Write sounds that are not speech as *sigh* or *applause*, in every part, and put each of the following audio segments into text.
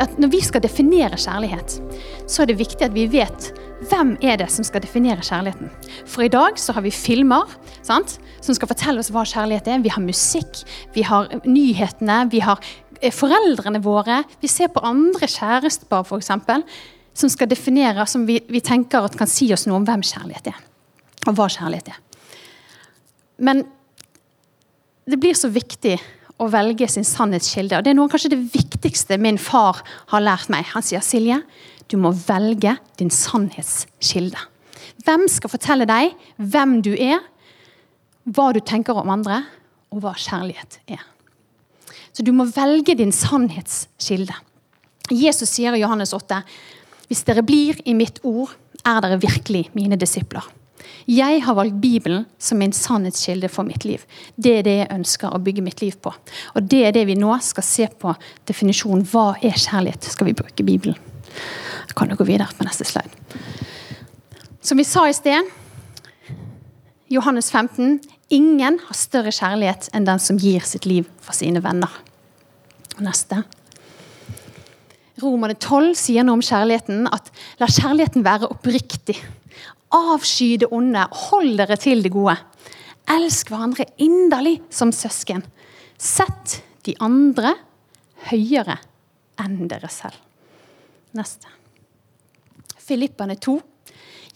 at Når vi skal definere kjærlighet, så er det viktig at vi vet hvem er det som skal definere kjærligheten. For i dag så har vi filmer sant, som skal fortelle oss hva kjærlighet er. Vi har musikk, vi har nyhetene, vi har eh, foreldrene våre. Vi ser på andre kjærestepar f.eks. som skal definere, som vi, vi tenker at kan si oss noe om hvem kjærlighet er. Og hva kjærlighet er. Men det blir så viktig å velge sin sannhetskilde. Og Det er noe kanskje det viktigste min far har lært meg. Han sier Silje, du må velge din sannhetskilde. Hvem skal fortelle deg hvem du er, hva du tenker om andre, og hva kjærlighet er. Så du må velge din sannhetskilde. Jesus sier i Johannes 8.: Hvis dere blir i mitt ord, er dere virkelig mine disipler. Jeg har valgt Bibelen som min sannhetskilde for mitt liv. Det er det jeg ønsker å bygge mitt liv på. Og det er det vi nå skal se på definisjonen. Hva er kjærlighet? Skal vi bruke Bibelen? Jeg kan jo gå videre på neste slide. Som vi sa i sted, Johannes 15. Ingen har større kjærlighet enn den som gir sitt liv for sine venner. Neste. Romerne 12 sier noe om kjærligheten at la kjærligheten være oppriktig. Avsky det onde, hold dere til det gode. Elsk hverandre inderlig som søsken. Sett de andre høyere enn dere selv. Neste. Filippane 2.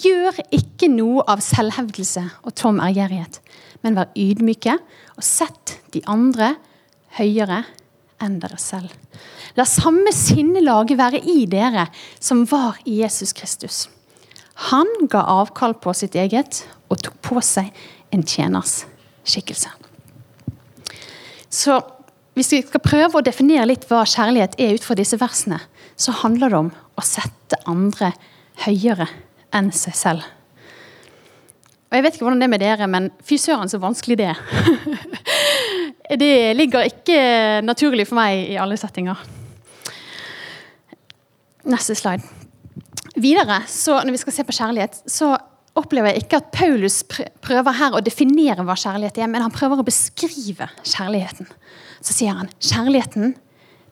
Gjør ikke noe av selvhevdelse og tom ærgjerrighet, men vær ydmyke og sett de andre høyere enn dere selv. La samme sinnelag være i dere som var i Jesus Kristus. Han ga avkall på sitt eget og tok på seg en tjeners skikkelse. Så hvis vi skal prøve å definere litt hva kjærlighet er ut fra disse versene, så handler det om å sette andre høyere enn seg selv. Og Jeg vet ikke hvordan det er med dere, men fy søren så vanskelig det er. *laughs* det ligger ikke naturlig for meg i alle settinger. Neste slide. Videre, så Når vi skal se på kjærlighet, så opplever jeg ikke at Paulus prøver her å definere hva kjærlighet er, men han prøver å beskrive kjærligheten. Så sier han kjærligheten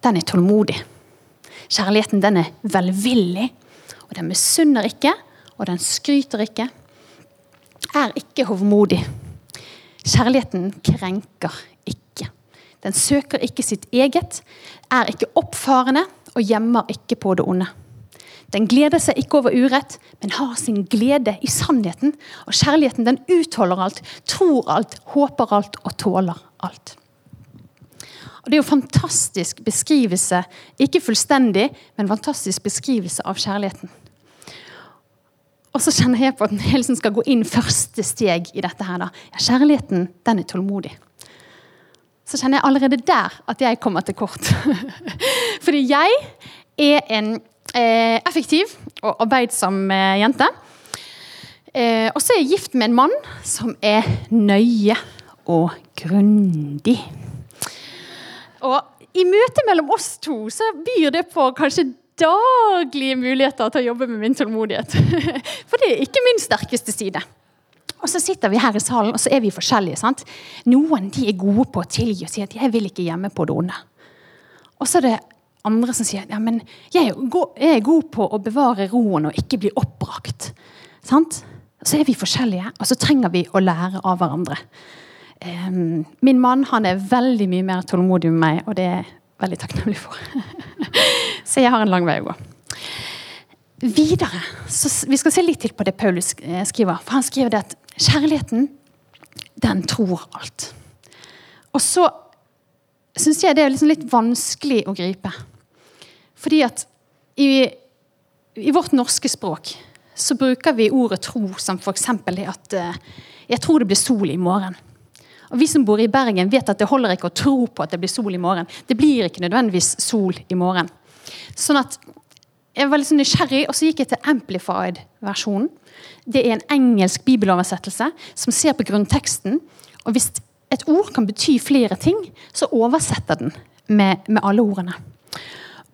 den er tålmodig. Kjærligheten den er velvillig. Og den misunner ikke, og den skryter ikke. Er ikke hovmodig. Kjærligheten krenker ikke. Den søker ikke sitt eget, er ikke oppfarende og gjemmer ikke på det onde. Den gleder seg ikke over urett, men har sin glede i sannheten. Og kjærligheten den utholder alt, tror alt, håper alt og tåler alt. Og Det er jo fantastisk beskrivelse, ikke fullstendig, men fantastisk beskrivelse av kjærligheten. Og så kjenner jeg på at Helsen skal gå inn første steg i dette. her da. Ja, Kjærligheten den er tålmodig. Så kjenner jeg allerede der at jeg kommer til kort. *laughs* Fordi jeg er en effektiv og arbeidsom eh, jente. Eh, og så er jeg gift med en mann som er nøye og grundig. Og i møtet mellom oss to så byr det på kanskje daglige muligheter til å jobbe med min tålmodighet. *laughs* For det er ikke min sterkeste side. Og så sitter vi her i salen, og så er vi forskjellige. sant? Noen de er gode på å tilgi og si at 'jeg vil ikke gjemme på det onde'. Og så er det andre som sier ja, men jeg er god på å bevare roen og ikke bli oppbrakt. Sant? Så er vi forskjellige, og så trenger vi å lære av hverandre. Um, min mann han er veldig mye mer tålmodig med meg, og det er jeg veldig takknemlig for. *laughs* så jeg har en lang vei å gå. Videre, så Vi skal se litt til på det Paulus eh, skriver. For Han skriver det at kjærligheten, den tror alt. Og så syns jeg det er liksom litt vanskelig å gripe. Fordi at i, i, vårt norske språk så bruker vi ordet tro som f.eks. at uh, 'jeg tror det blir sol i morgen'. Og Vi som bor i Bergen, vet at det holder ikke å tro på at det blir sol i morgen. Det blir ikke nødvendigvis sol i morgen. Sånn at Jeg var litt sånn nysgjerrig, og så gikk jeg til Amplified-versjonen. Det er en engelsk bibeloversettelse som ser på grunnteksten. Og hvis et ord kan bety flere ting, så oversetter den med, med alle ordene.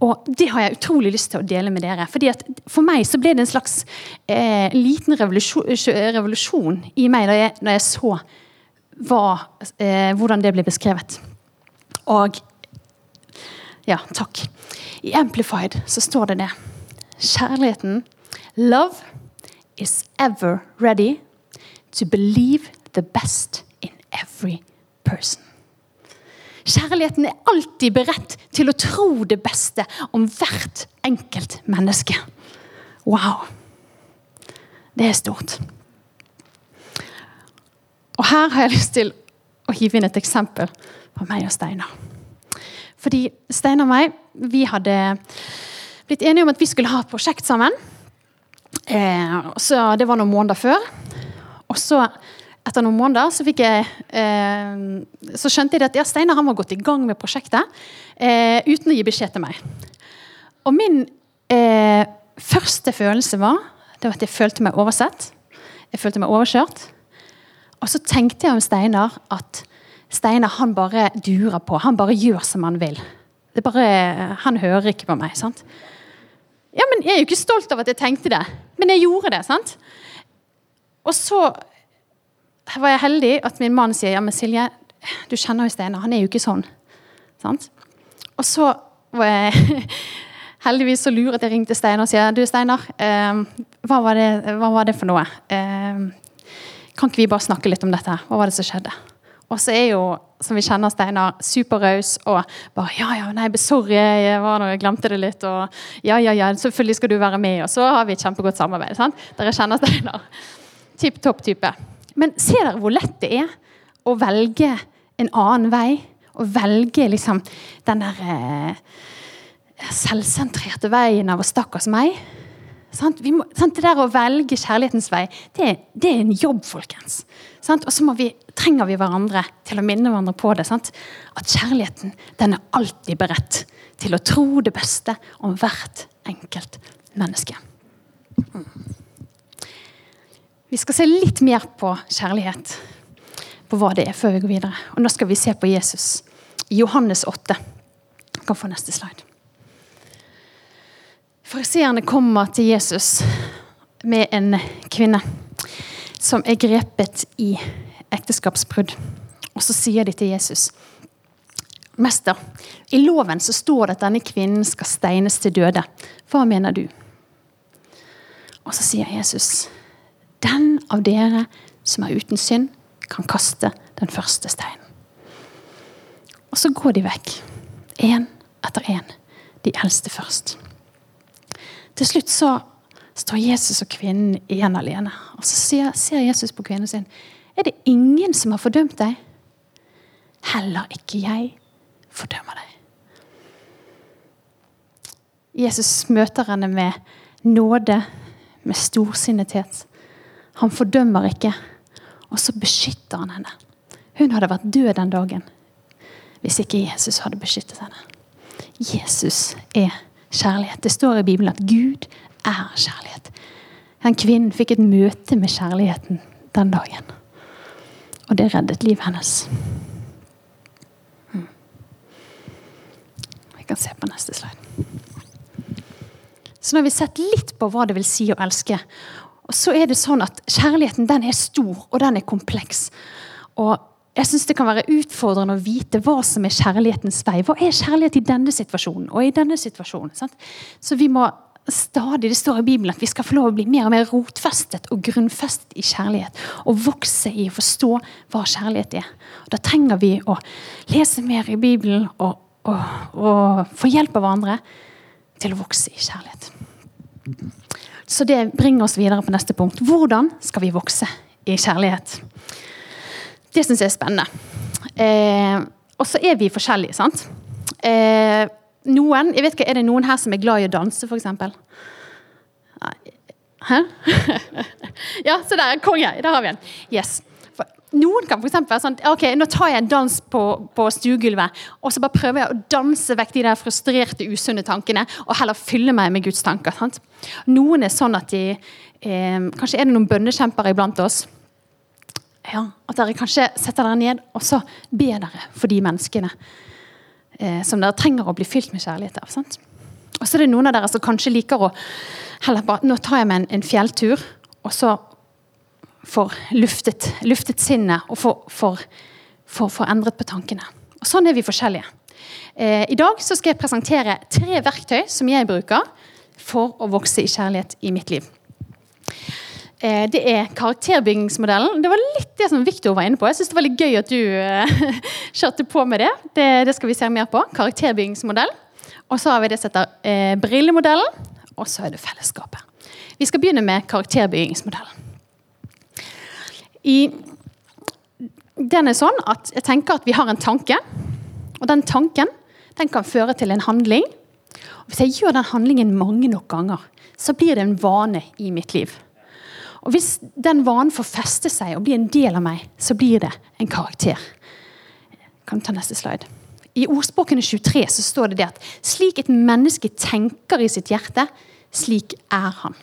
Og det har jeg utrolig lyst til å dele med dere. fordi at For meg så ble det en slags eh, liten revolusjon, revolusjon, i meg da jeg, jeg så hva, eh, hvordan det ble beskrevet. Og Ja, takk. I Amplified så står det det. Kjærligheten Love is ever ready to believe the best in every person. Kjærligheten er alltid beredt til å tro det beste om hvert enkelt menneske. Wow. Det er stort. Og her har jeg lyst til å hive inn et eksempel på meg og Steinar. Fordi Steinar og meg vi hadde blitt enige om at vi skulle ha et prosjekt sammen. Eh, så Det var noen måneder før. Og så etter noen måneder så, jeg, eh, så skjønte jeg at ja, Steinar var gått i gang med prosjektet eh, uten å gi beskjed til meg. Og min eh, første følelse var, var at jeg følte meg oversett. Jeg følte meg overkjørt. Og så tenkte jeg om Steinar at Steinar han bare durer på. Han bare gjør som han vil. Det bare, han hører ikke på meg. sant? Ja, men Jeg er jo ikke stolt av at jeg tenkte det, men jeg gjorde det. sant? Og så var jeg heldig at min mann sier ja, men Silje, du kjenner jo Steinar. Han er jo ikke sånn. Sant? Og så var jeg *laughs* heldigvis så luret jeg ringte Steinar og sier du Steinar, eh, hva, var det, hva, var det, for noe? Eh, kan ikke vi bare snakke litt om dette? Hva var det som skjedde? Og så er jo, som vi kjenner Steinar, superraus og bare Ja, ja, nei, sorry, jeg, var noe, jeg glemte det litt. Og ja, ja, ja, selvfølgelig skal du være med. Og så har vi et kjempegodt samarbeid. sant? Dere kjenner Steinar. Tipp topp type. Men ser dere hvor lett det er å velge en annen vei? Å velge liksom den der eh, selvsentrerte veien av 'stakkars meg'? Sant? Må, sant? Det der å velge kjærlighetens vei, det, det er en jobb, folkens. Sant? Og så vi, trenger vi hverandre til å minne hverandre på det. At kjærligheten den er alltid beredt til å tro det beste om hvert enkelt menneske. Mm. Vi skal se litt mer på kjærlighet, på hva det er, før vi går videre. Og Nå skal vi se på Jesus Johannes 8. Jeg kan få neste slide. Fariseerne kommer til Jesus med en kvinne som er grepet i ekteskapsbrudd. Og så sier de til Jesus Mester, i loven så står det at denne kvinnen skal steines til døde. Hva mener du? Og så sier Jesus den av dere som er uten synd, kan kaste den første steinen. Og så går de vekk. Én etter én. De eldste først. Til slutt så står Jesus og kvinnen igjen alene. Og så ser, Jesus på kvinnen sin. Er det ingen som har fordømt deg? Heller ikke jeg fordømmer deg. Jesus møter henne med nåde, med storsinnethet. Han fordømmer ikke. Og så beskytter han henne. Hun hadde vært død den dagen hvis ikke Jesus hadde beskyttet henne. Jesus er kjærlighet. Det står i Bibelen at Gud er kjærlighet. Den kvinnen fikk et møte med kjærligheten den dagen. Og det reddet livet hennes. Hmm. Vi kan se på neste slide. Så nå har vi sett litt på hva det vil si å elske. Og så er det sånn at Kjærligheten den er stor og den er kompleks. Og jeg synes Det kan være utfordrende å vite hva som er kjærlighetens vei. Hva er kjærlighet i denne situasjonen og i denne situasjonen? Sant? Så vi må stadig, Det står i Bibelen at vi skal få lov å bli mer og mer rotfestet og grunnfestet i kjærlighet. Og vokse i å forstå hva kjærlighet er. Og da trenger vi å lese mer i Bibelen og, og, og få hjelp av hverandre til å vokse i kjærlighet. Så det bringer oss videre på neste punkt. Hvordan skal vi vokse i kjærlighet? Det syns jeg er spennende. Eh, og så er vi forskjellige, sant? Eh, noen, jeg vet ikke, Er det noen her som er glad i å danse, f.eks.? Hæ? *laughs* ja, se der. Konge. Der har vi en. Yes. Noen kan for være sånn ok, Nå tar jeg en dans på, på stuegulvet og så bare prøver jeg å danse vekk de der frustrerte, usunne tankene og heller fylle meg med Guds tanker. Sant? Noen er sånn at de eh, Kanskje er det noen bønnekjempere iblant oss. Ja, At dere kanskje setter dere ned og så ber dere for de menneskene eh, som dere trenger å bli fylt med kjærlighet av. sant? Og så er det noen av dere som kanskje liker å heller bare, Nå tar jeg meg en, en fjelltur, og så får luftet, luftet sinnet og får, får, endret på tankene. Og Sånn er vi forskjellige. Eh, I dag så skal jeg presentere tre verktøy som jeg bruker for å vokse i kjærlighet i mitt liv. Eh, det er karakterbyggingsmodellen. Det var litt det som Victor var inne på. Jeg synes det var litt gøy at du eh, *laughs* kjørte på med det. det. det. skal vi se mer på. Karakterbyggingsmodell. Og så har vi det som heter eh, brillemodellen. Og så er det fellesskapet. Vi skal begynne med karakterbyggingsmodellen. I, den er sånn at jeg tenker at vi har en tanke. Og den tanken den kan føre til en handling. Og hvis jeg gjør den handlingen mange nok ganger, så blir det en vane i mitt liv. Og Hvis den vanen får feste seg og bli en del av meg, så blir det en karakter. Kan du ta neste slide? I Ordspråkene 23 så står det det at slik et menneske tenker i sitt hjerte, slik er han.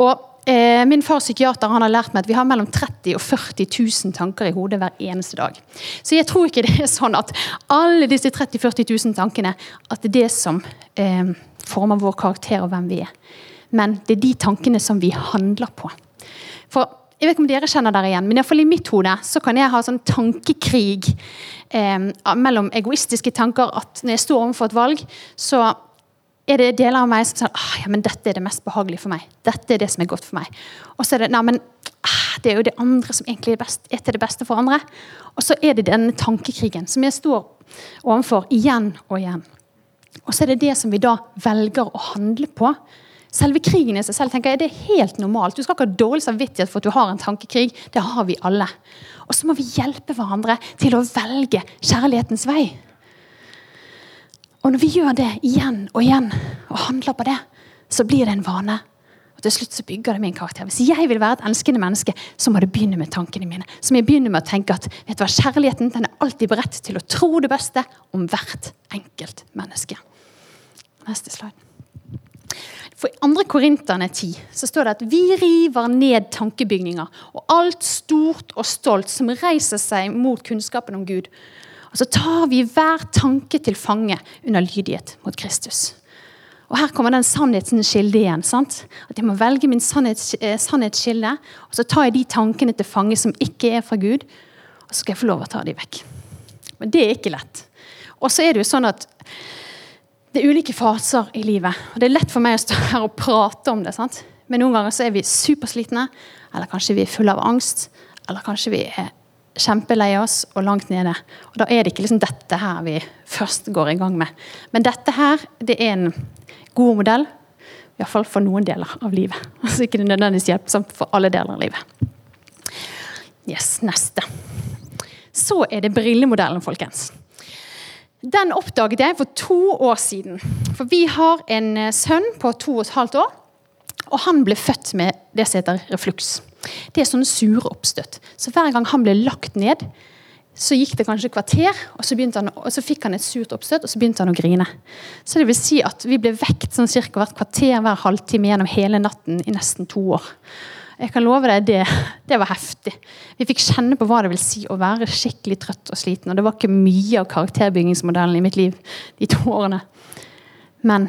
Og Eh, min far psykiater han har lært meg at vi har mellom 30 og 40 000 tanker i hodet hver eneste dag. Så jeg tror ikke det er sånn at alle disse 30 000-40 000 tankene at det er det som eh, former vår karakter og hvem vi er. Men det er de tankene som vi handler på. For jeg vet ikke om dere kjenner dere igjen, men i mitt hode så kan jeg ha sånn tankekrig eh, mellom egoistiske tanker at når jeg står overfor et valg, så er det deler av meg som sier ah, ja, men dette er det mest behagelige for meg. Dette er det som er godt for meg. Og så er det nei, men ah, det er jo det andre som egentlig er, best, er til det beste for andre. Og så er det denne tankekrigen som jeg står overfor igjen og igjen. Og så er det det som vi da velger å handle på. Selve krigen i seg selv tenker jeg, det er helt normalt. Du skal ikke ha dårlig samvittighet for at du har en tankekrig. Det har vi alle. Og så må vi hjelpe hverandre til å velge kjærlighetens vei. Og når vi gjør det igjen og igjen, og handler på det, så blir det en vane. Og til slutt så bygger det min karakter. Hvis jeg vil være et elskende menneske, så må det begynne med tankene mine. Så må jeg begynne med å tenke at vet du hva, kjærligheten den er alltid beredt til å tro det beste om hvert enkelt menneske. Neste slide. For I 2. Korinterne 10 så står det at vi river ned tankebygninger og alt stort og stolt som reiser seg mot kunnskapen om Gud, og så tar vi hver tanke til fange under lydighet mot Kristus. Og Her kommer den sannhetens kilde igjen. sant? At Jeg må velge min sannhets, eh, sannhetskilde, og så tar jeg de tankene til fange som ikke er fra Gud, og så skal jeg få lov å ta de vekk. Men det er ikke lett. Og så er det jo sånn at det er ulike faser i livet. og Det er lett for meg å stå her og prate om det. sant? Men noen ganger så er vi superslitne, eller kanskje vi er fulle av angst, eller kanskje vi er kjempelei oss og langt nede. Og Da er det ikke liksom dette her vi først går i gang med. Men dette her det er en god modell, iallfall for noen deler av livet. *laughs* Altså ikke nødvendigvis hjelpsomt for alle deler av livet. Yes, neste. Så er det brillemodellen, folkens. Den oppdaget jeg for to år siden. For vi har en sønn på to og et halvt år. Og han ble født med det som heter refluks. Det er sånne sure oppstøtt. Så hver gang han ble lagt ned, så gikk det kanskje kvarter, og så, han, og så, fikk han et surt oppstøt, og så begynte han å grine. Så det vil si at vi ble vekt sånn cirka hvert kvarter hver halvtime gjennom hele natten i nesten to år. Jeg kan love deg, det, det var heftig. Vi fikk kjenne på hva det vil si å være skikkelig trøtt og sliten. Og det var ikke mye av karakterbyggingsmodellen i mitt liv de to årene. Men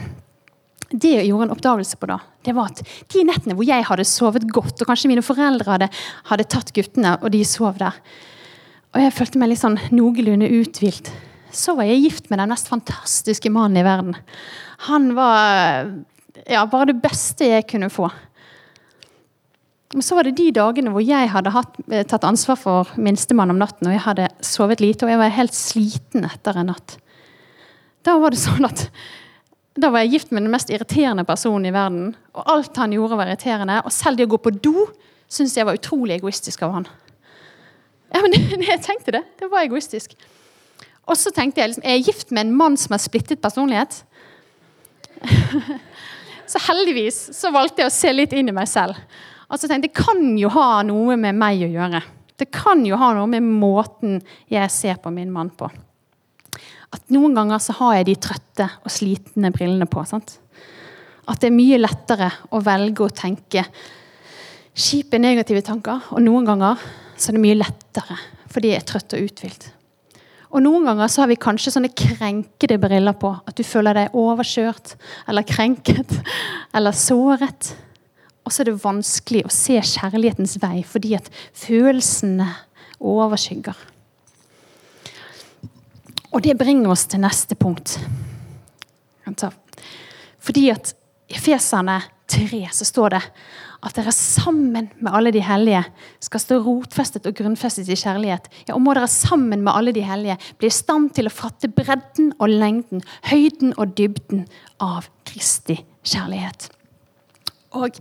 det jeg gjorde en oppdagelse på da, det var at de nettene hvor jeg hadde sovet godt, og kanskje mine foreldre hadde, hadde tatt guttene, og de sov der, og jeg følte meg litt sånn noenlunde uthvilt, så var jeg gift med den mest fantastiske mannen i verden. Han var ja, bare det beste jeg kunne få. Men så var det de dagene hvor jeg hadde hatt, eh, tatt ansvar for minstemann om natten, og jeg hadde sovet lite, og jeg var helt sliten etter en natt. Da var det sånn at da var jeg gift med den mest irriterende personen i verden. Og alt han gjorde, var irriterende. Og selv det å gå på do syntes jeg var utrolig egoistisk av han. Ja, men *laughs* Jeg tenkte det. Det var egoistisk. Og så tenkte jeg liksom, jeg gift med en mann som har splittet personlighet? *laughs* så heldigvis så valgte jeg å se litt inn i meg selv. Og så tenkte jeg det kan jo ha noe med meg å gjøre. Det kan jo ha noe med måten jeg ser på min mann på at noen ganger så har jeg de trøtte og slitne brillene på. Sant? At det er mye lettere å velge å tenke kjipe, negative tanker. Og noen ganger så er det mye lettere fordi jeg er trøtt og uthvilt. Og noen ganger så har vi kanskje sånne krenkede briller på. At du føler deg overkjørt eller krenket *laughs* eller såret. Og så er det vanskelig å se kjærlighetens vei fordi at følelsene overskygger. Og det bringer oss til neste punkt. Fordi at i Feserne 3 så står det at dere sammen med alle de hellige skal stå rotfestet og grunnfestet i kjærlighet. Ja, og må dere sammen med alle de hellige bli i stand til å fatte bredden og lengden, høyden og dybden av Kristi kjærlighet. Og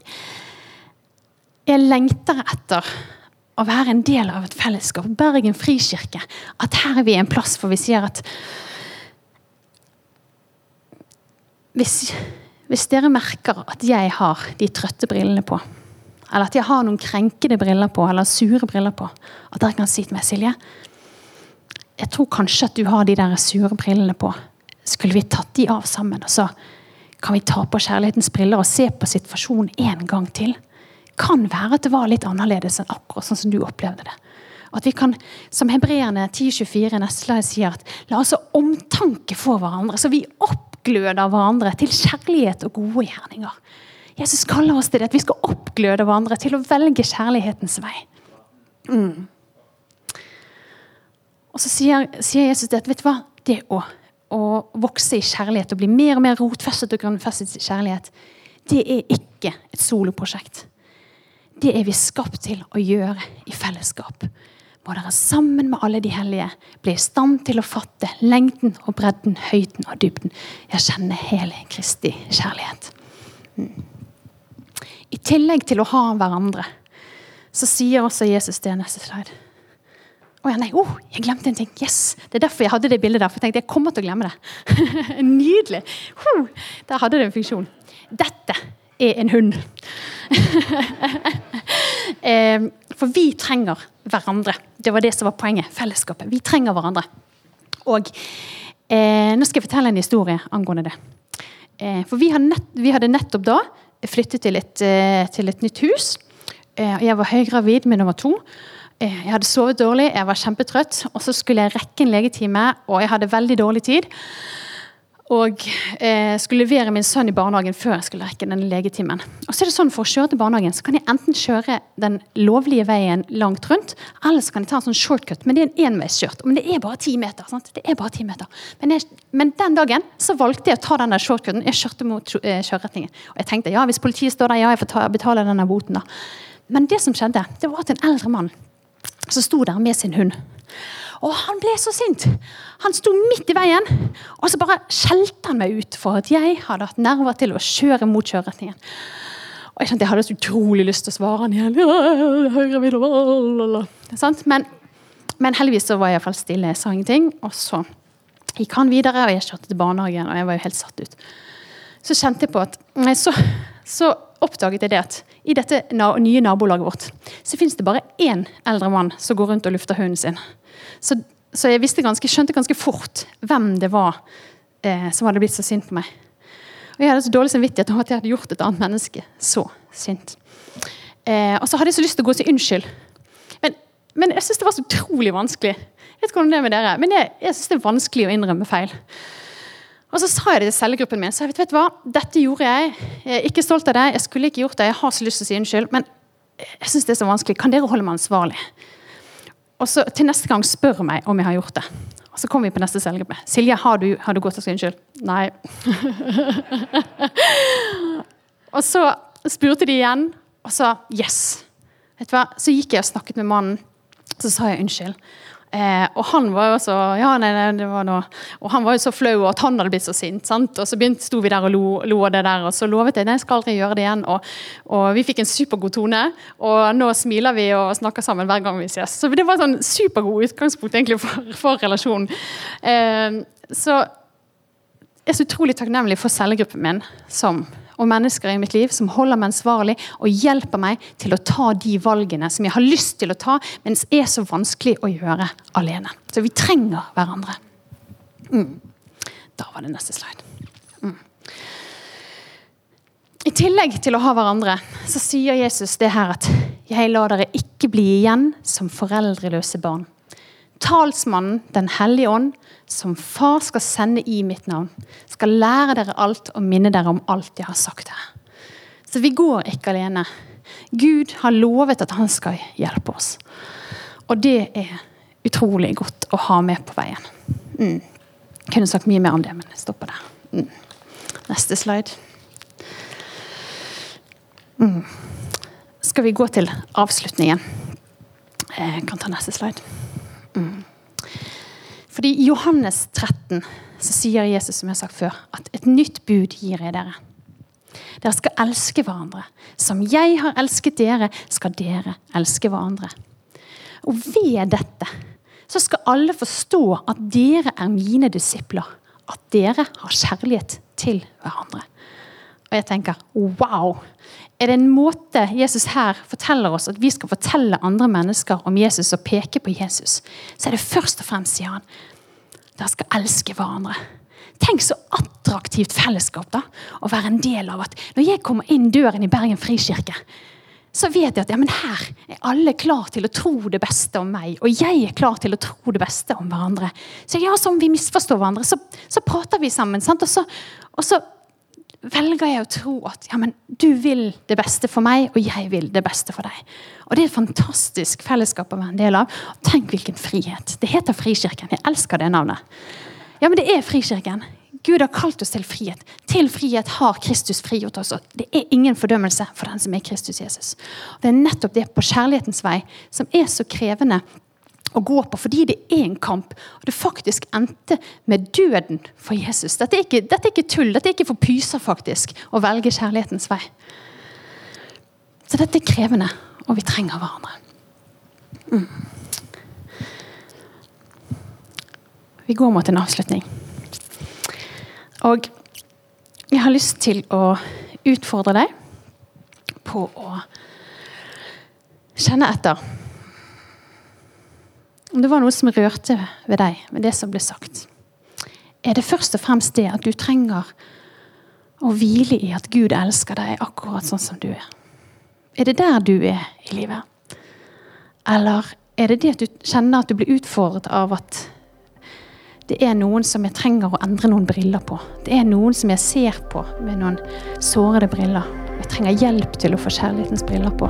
jeg lengter etter å være en del av et fellesskap, Bergen frikirke. At her er vi en plass hvor vi sier at hvis, hvis dere merker at jeg har de trøtte brillene på, eller at jeg har noen krenkede briller på, eller sure briller på, at dere kan si til meg, Silje Jeg tror kanskje at du har de der sure brillene på. Skulle vi tatt de av sammen, og så kan vi ta på kjærlighetens briller og se på situasjonen en gang til? Kan være at det var litt annerledes enn akkurat sånn som du opplevde det. At vi kan, som hebreerne 10.24 neste slide sier, at la oss ha omtanke for hverandre. Så vi oppgløder hverandre til kjærlighet og gode gjerninger. Jesus kaller oss til det, at vi skal oppgløde hverandre til å velge kjærlighetens vei. Mm. Og så sier, sier, Jesus det at vet du hva? Det å, å vokse i kjærlighet og bli mer og mer rotfestet og grunnfestet i kjærlighet, det er ikke et soloprosjekt. Det er vi skapt til å gjøre i fellesskap. Må dere sammen med alle de hellige bli i stand til å fatte lengden og bredden, høyden og dybden. Jeg kjenner hele Kristi kjærlighet. Mm. I tillegg til å ha hverandre, så sier også Jesus det neste slide. Å oh, ja, nei, oh, jeg glemte en ting. Yes, Det er derfor jeg hadde det bildet der. for jeg tenkte jeg kommer til å glemme det. *laughs* Nydelig. Uh, der hadde det en funksjon. Dette er en hund. *laughs* for vi trenger hverandre. Det var det som var poenget. Fellesskapet. Vi trenger hverandre. Og eh, Nå skal jeg fortelle en historie angående det. Eh, for vi, nett, vi, hadde nettopp da flyttet til et, eh, til et nytt hus. Eh, jeg var høygravid med nummer to. Eh, jeg hadde sovet dårlig, jeg var kjempetrøtt. Og så skulle jeg rekke en legetime, og jeg hadde veldig dårlig tid og eh, skulle levere min sønn i barnehagen før jeg skulle rekke den legetimen. Og så er det sånn For å kjøre til barnehagen så kan jeg enten kjøre den lovlige veien langt rundt, eller så kan jeg ta en sånn shortcut, men det er en enveiskjørt. Men det er bare ti meter. Sant? Det er bare 10 meter. Men, jeg, men, den dagen så valgte jeg å ta den der shortcuten. Jeg kjørte mot eh, kjøreretningen. Og jeg tenkte ja, hvis politiet står der, ja, jeg får ta, betale denne boten, da. Men det som skjedde, det var at en eldre mann som sto der med sin hund og han ble så sint. Han sto midt i veien, og så bare skjelte han meg ut for at jeg hadde hatt nerver til å kjøre mot kjøreretningen. Og jeg kjente jeg hadde så utrolig lyst til å svare han igjen. Men, men, heldigvis så var jeg iallfall stille, jeg sa ingenting. Og så gikk han videre, og jeg kjørte til barnehagen, og jeg var jo helt satt ut. Så kjente jeg på at så, så oppdaget jeg det at i dette nye nabolaget vårt så fins det bare én eldre mann som går rundt og lufter hunden sin. Så, så jeg ganske, skjønte ganske fort hvem det var eh, som hadde blitt så sint på meg. Og Jeg hadde så dårlig samvittighet over at jeg hadde gjort et annet menneske så sint. Eh, og så hadde jeg så lyst til å gå og si unnskyld. Men, men jeg syns det var så utrolig vanskelig. Jeg vet ikke om det er med dere, men jeg, jeg synes det er vanskelig å innrømme feil. Og så sa jeg det til cellegruppen min. Så jeg vet, vet hva, Dette gjorde jeg. Jeg er ikke stolt av det. Jeg skulle ikke gjort det. Jeg har så lyst til å si unnskyld. Men jeg syns det er så vanskelig. Kan dere holde meg ansvarlig? Og så til neste gang spør meg om jeg har gjort det. Og så kommer vi på neste cellegruppe. Silje, har du, har du gått og sagt unnskyld? Nei. *laughs* og så spurte de igjen, og så yes. Så gikk jeg og snakket med mannen. Så sa jeg unnskyld. Eh, og han var jo så ja, nei, nei, det var noe, og han var jo så flau at han hadde blitt så sint. sant? Og så begynte, sto vi der og lo, lo av det der, og så lovet jeg nei, jeg skal aldri gjøre det igjen. Og, og, vi fikk en supergod tone, og nå smiler vi og snakker sammen hver gang vi ses. Så det var et sånn supergod utgangspunkt egentlig for, for relasjonen. Eh, så jeg er så utrolig takknemlig for cellegruppen min som og mennesker i mitt liv som holder meg ansvarlig og hjelper meg til å ta de valgene som jeg har lyst til å ta, men som er så vanskelig å gjøre alene. Så vi trenger hverandre. Mm. Da var det neste slide. Mm. I tillegg til å ha hverandre, så sier Jesus det her at jeg lar dere ikke bli igjen som foreldreløse barn. Talsmannen, Den hellige ånd, som far skal sende i mitt navn, skal lære dere alt og minne dere om alt jeg har sagt her. Så vi går ikke alene. Gud har lovet at han skal hjelpe oss. Og det er utrolig godt å ha med på veien. Mm. Jeg kunne sagt mye mer om det, men jeg stopper der. Mm. Neste slide. Mm. Skal vi gå til avslutningen? Jeg kan ta neste slide. Fordi I Johannes 13 så sier Jesus som jeg har sagt før, at et nytt bud gir jeg dere. Dere skal elske hverandre. Som jeg har elsket dere, skal dere elske hverandre. Og ved dette så skal alle forstå at dere er mine disipler. At dere har kjærlighet til hverandre. Og jeg tenker wow! Er det en måte Jesus her forteller oss at vi skal fortelle andre mennesker om Jesus og peke på Jesus, så er det først og fremst, sier han, dere skal elske hverandre. Tenk så attraktivt fellesskap da, å være en del av. at Når jeg kommer inn døren i Bergen frikirke, så vet jeg at ja, her er alle klar til å tro det beste om meg. Og jeg er klar til å tro det beste om hverandre. Så ja, så om vi misforstår hverandre, så, så prater vi sammen. Og så, og, så, velger jeg å tro at ja, men du vil det beste for meg, og jeg vil det beste for deg. Og Det er et fantastisk fellesskap å være en del av. Tenk hvilken frihet. Det heter Frikirken. Jeg elsker det navnet. Ja, men det er Frikirken. Gud har kalt oss til frihet. Til frihet har Kristus frigjort oss. Det er ingen fordømmelse for den som er Kristus Jesus. Det er nettopp det på kjærlighetens vei som er så krevende å gå på, fordi det er en kamp. Og det faktisk endte med døden for Jesus. Dette er ikke, dette er ikke tull, dette er ikke for pyser, faktisk, å velge kjærlighetens vei. Så dette er krevende, og vi trenger hverandre. Mm. Vi går mot en avslutning. Og jeg har lyst til å utfordre deg på å kjenne etter. Om det var noe som rørte ved deg, med det som ble sagt. Er det først og fremst det at du trenger å hvile i at Gud elsker deg akkurat sånn som du er? Er det der du er i livet? Eller er det det at du kjenner at du blir utfordret av at det er noen som jeg trenger å endre noen briller på. Det er noen som jeg ser på med noen sårede briller. Jeg trenger hjelp til å få kjærlighetens briller på.